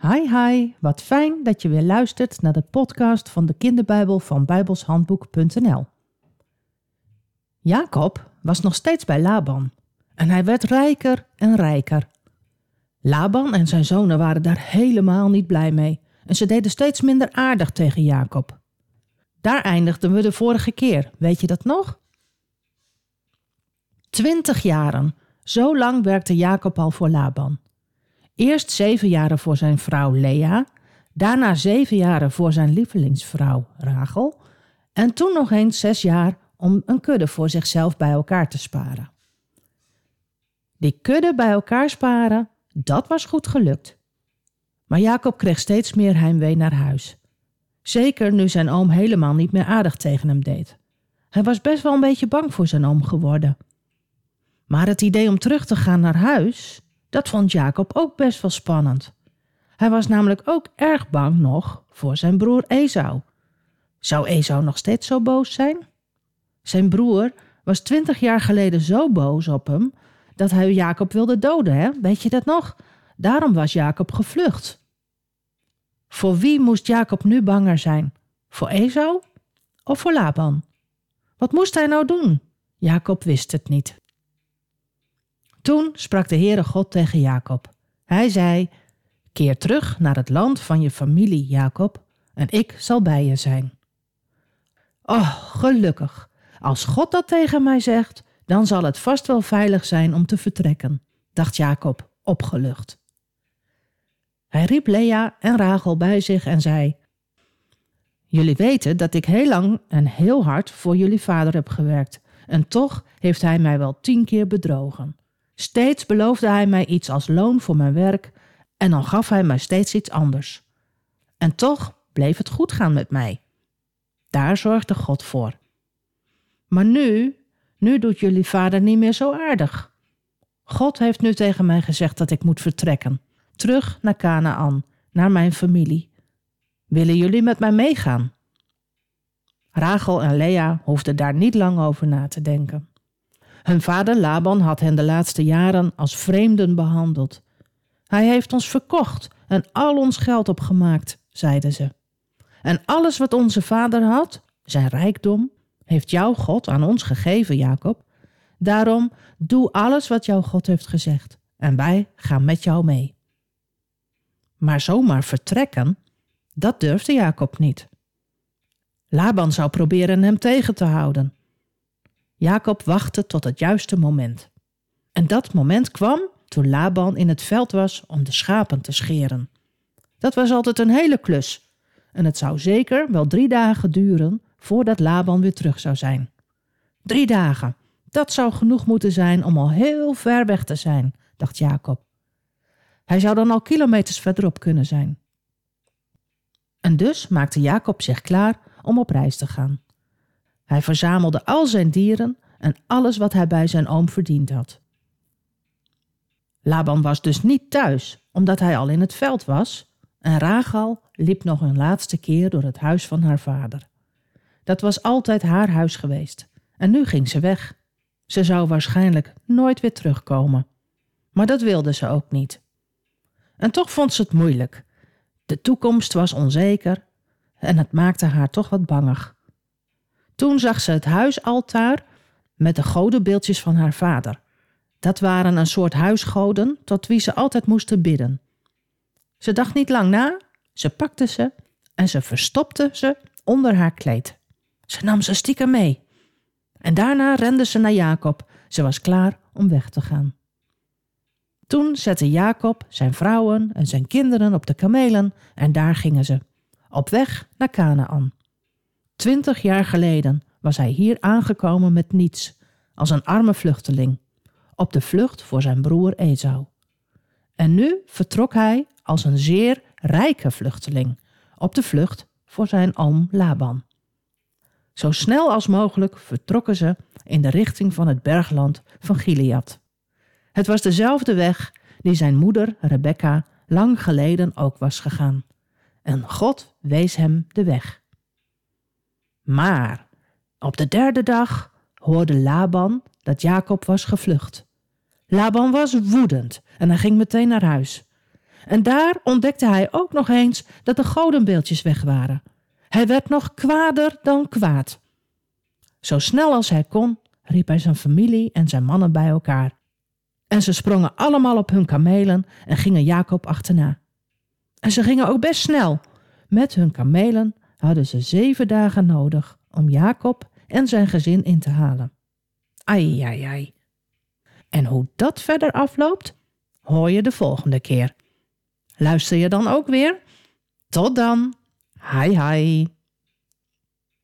Hi hi, wat fijn dat je weer luistert naar de podcast van de kinderbijbel van bijbelshandboek.nl. Jacob was nog steeds bij Laban en hij werd rijker en rijker. Laban en zijn zonen waren daar helemaal niet blij mee en ze deden steeds minder aardig tegen Jacob. Daar eindigden we de vorige keer, weet je dat nog? Twintig jaren, zo lang werkte Jacob al voor Laban. Eerst zeven jaren voor zijn vrouw Lea, daarna zeven jaren voor zijn lievelingsvrouw Rachel en toen nog eens zes jaar om een kudde voor zichzelf bij elkaar te sparen. Die kudde bij elkaar sparen, dat was goed gelukt. Maar Jacob kreeg steeds meer heimwee naar huis. Zeker nu zijn oom helemaal niet meer aardig tegen hem deed. Hij was best wel een beetje bang voor zijn oom geworden. Maar het idee om terug te gaan naar huis, dat vond Jacob ook best wel spannend. Hij was namelijk ook erg bang nog voor zijn broer Esau. Zou Esau nog steeds zo boos zijn? Zijn broer was twintig jaar geleden zo boos op hem dat hij Jacob wilde doden, hè? Weet je dat nog? Daarom was Jacob gevlucht. Voor wie moest Jacob nu banger zijn? Voor Esau of voor Laban? Wat moest hij nou doen? Jacob wist het niet. Toen sprak de Heere God tegen Jacob. Hij zei: Keer terug naar het land van je familie, Jacob, en ik zal bij je zijn. Oh, gelukkig. Als God dat tegen mij zegt, dan zal het vast wel veilig zijn om te vertrekken, dacht Jacob, opgelucht. Hij riep Lea en Rachel bij zich en zei: Jullie weten dat ik heel lang en heel hard voor jullie vader heb gewerkt, en toch heeft hij mij wel tien keer bedrogen. Steeds beloofde hij mij iets als loon voor mijn werk en dan gaf hij mij steeds iets anders. En toch bleef het goed gaan met mij. Daar zorgde God voor. Maar nu, nu doet jullie vader niet meer zo aardig. God heeft nu tegen mij gezegd dat ik moet vertrekken, terug naar Canaan, naar mijn familie. Willen jullie met mij meegaan? Rachel en Lea hoefden daar niet lang over na te denken. Hun vader Laban had hen de laatste jaren als vreemden behandeld. Hij heeft ons verkocht en al ons geld opgemaakt, zeiden ze. En alles wat onze vader had, zijn rijkdom, heeft jouw God aan ons gegeven, Jacob. Daarom doe alles wat jouw God heeft gezegd en wij gaan met jou mee. Maar zomaar vertrekken, dat durfde Jacob niet. Laban zou proberen hem tegen te houden. Jacob wachtte tot het juiste moment. En dat moment kwam toen Laban in het veld was om de schapen te scheren. Dat was altijd een hele klus. En het zou zeker wel drie dagen duren voordat Laban weer terug zou zijn. Drie dagen, dat zou genoeg moeten zijn om al heel ver weg te zijn, dacht Jacob. Hij zou dan al kilometers verderop kunnen zijn. En dus maakte Jacob zich klaar om op reis te gaan. Hij verzamelde al zijn dieren en alles wat hij bij zijn oom verdiend had. Laban was dus niet thuis, omdat hij al in het veld was, en Rachel liep nog een laatste keer door het huis van haar vader. Dat was altijd haar huis geweest, en nu ging ze weg. Ze zou waarschijnlijk nooit weer terugkomen. Maar dat wilde ze ook niet. En toch vond ze het moeilijk. De toekomst was onzeker en het maakte haar toch wat bangig. Toen zag ze het huisaltaar met de godenbeeldjes van haar vader. Dat waren een soort huisgoden tot wie ze altijd moesten bidden. Ze dacht niet lang na, ze pakte ze en ze verstopte ze onder haar kleed. Ze nam ze stiekem mee. En daarna rende ze naar Jacob. Ze was klaar om weg te gaan. Toen zette Jacob zijn vrouwen en zijn kinderen op de kamelen en daar gingen ze, op weg naar Canaan. Twintig jaar geleden was hij hier aangekomen met niets, als een arme vluchteling, op de vlucht voor zijn broer Esau. En nu vertrok hij als een zeer rijke vluchteling, op de vlucht voor zijn oom Laban. Zo snel als mogelijk vertrokken ze in de richting van het bergland van Gilead. Het was dezelfde weg die zijn moeder Rebecca lang geleden ook was gegaan. En God wees hem de weg. Maar op de derde dag hoorde Laban dat Jacob was gevlucht. Laban was woedend en hij ging meteen naar huis. En daar ontdekte hij ook nog eens dat de godenbeeldjes weg waren. Hij werd nog kwaader dan kwaad. Zo snel als hij kon, riep hij zijn familie en zijn mannen bij elkaar. En ze sprongen allemaal op hun kamelen en gingen Jacob achterna. En ze gingen ook best snel. Met hun kamelen hadden ze zeven dagen nodig om Jacob en zijn gezin in te halen. Ai, ai, ai. En hoe dat verder afloopt, hoor je de volgende keer. Luister je dan ook weer? Tot dan. Hi, hi.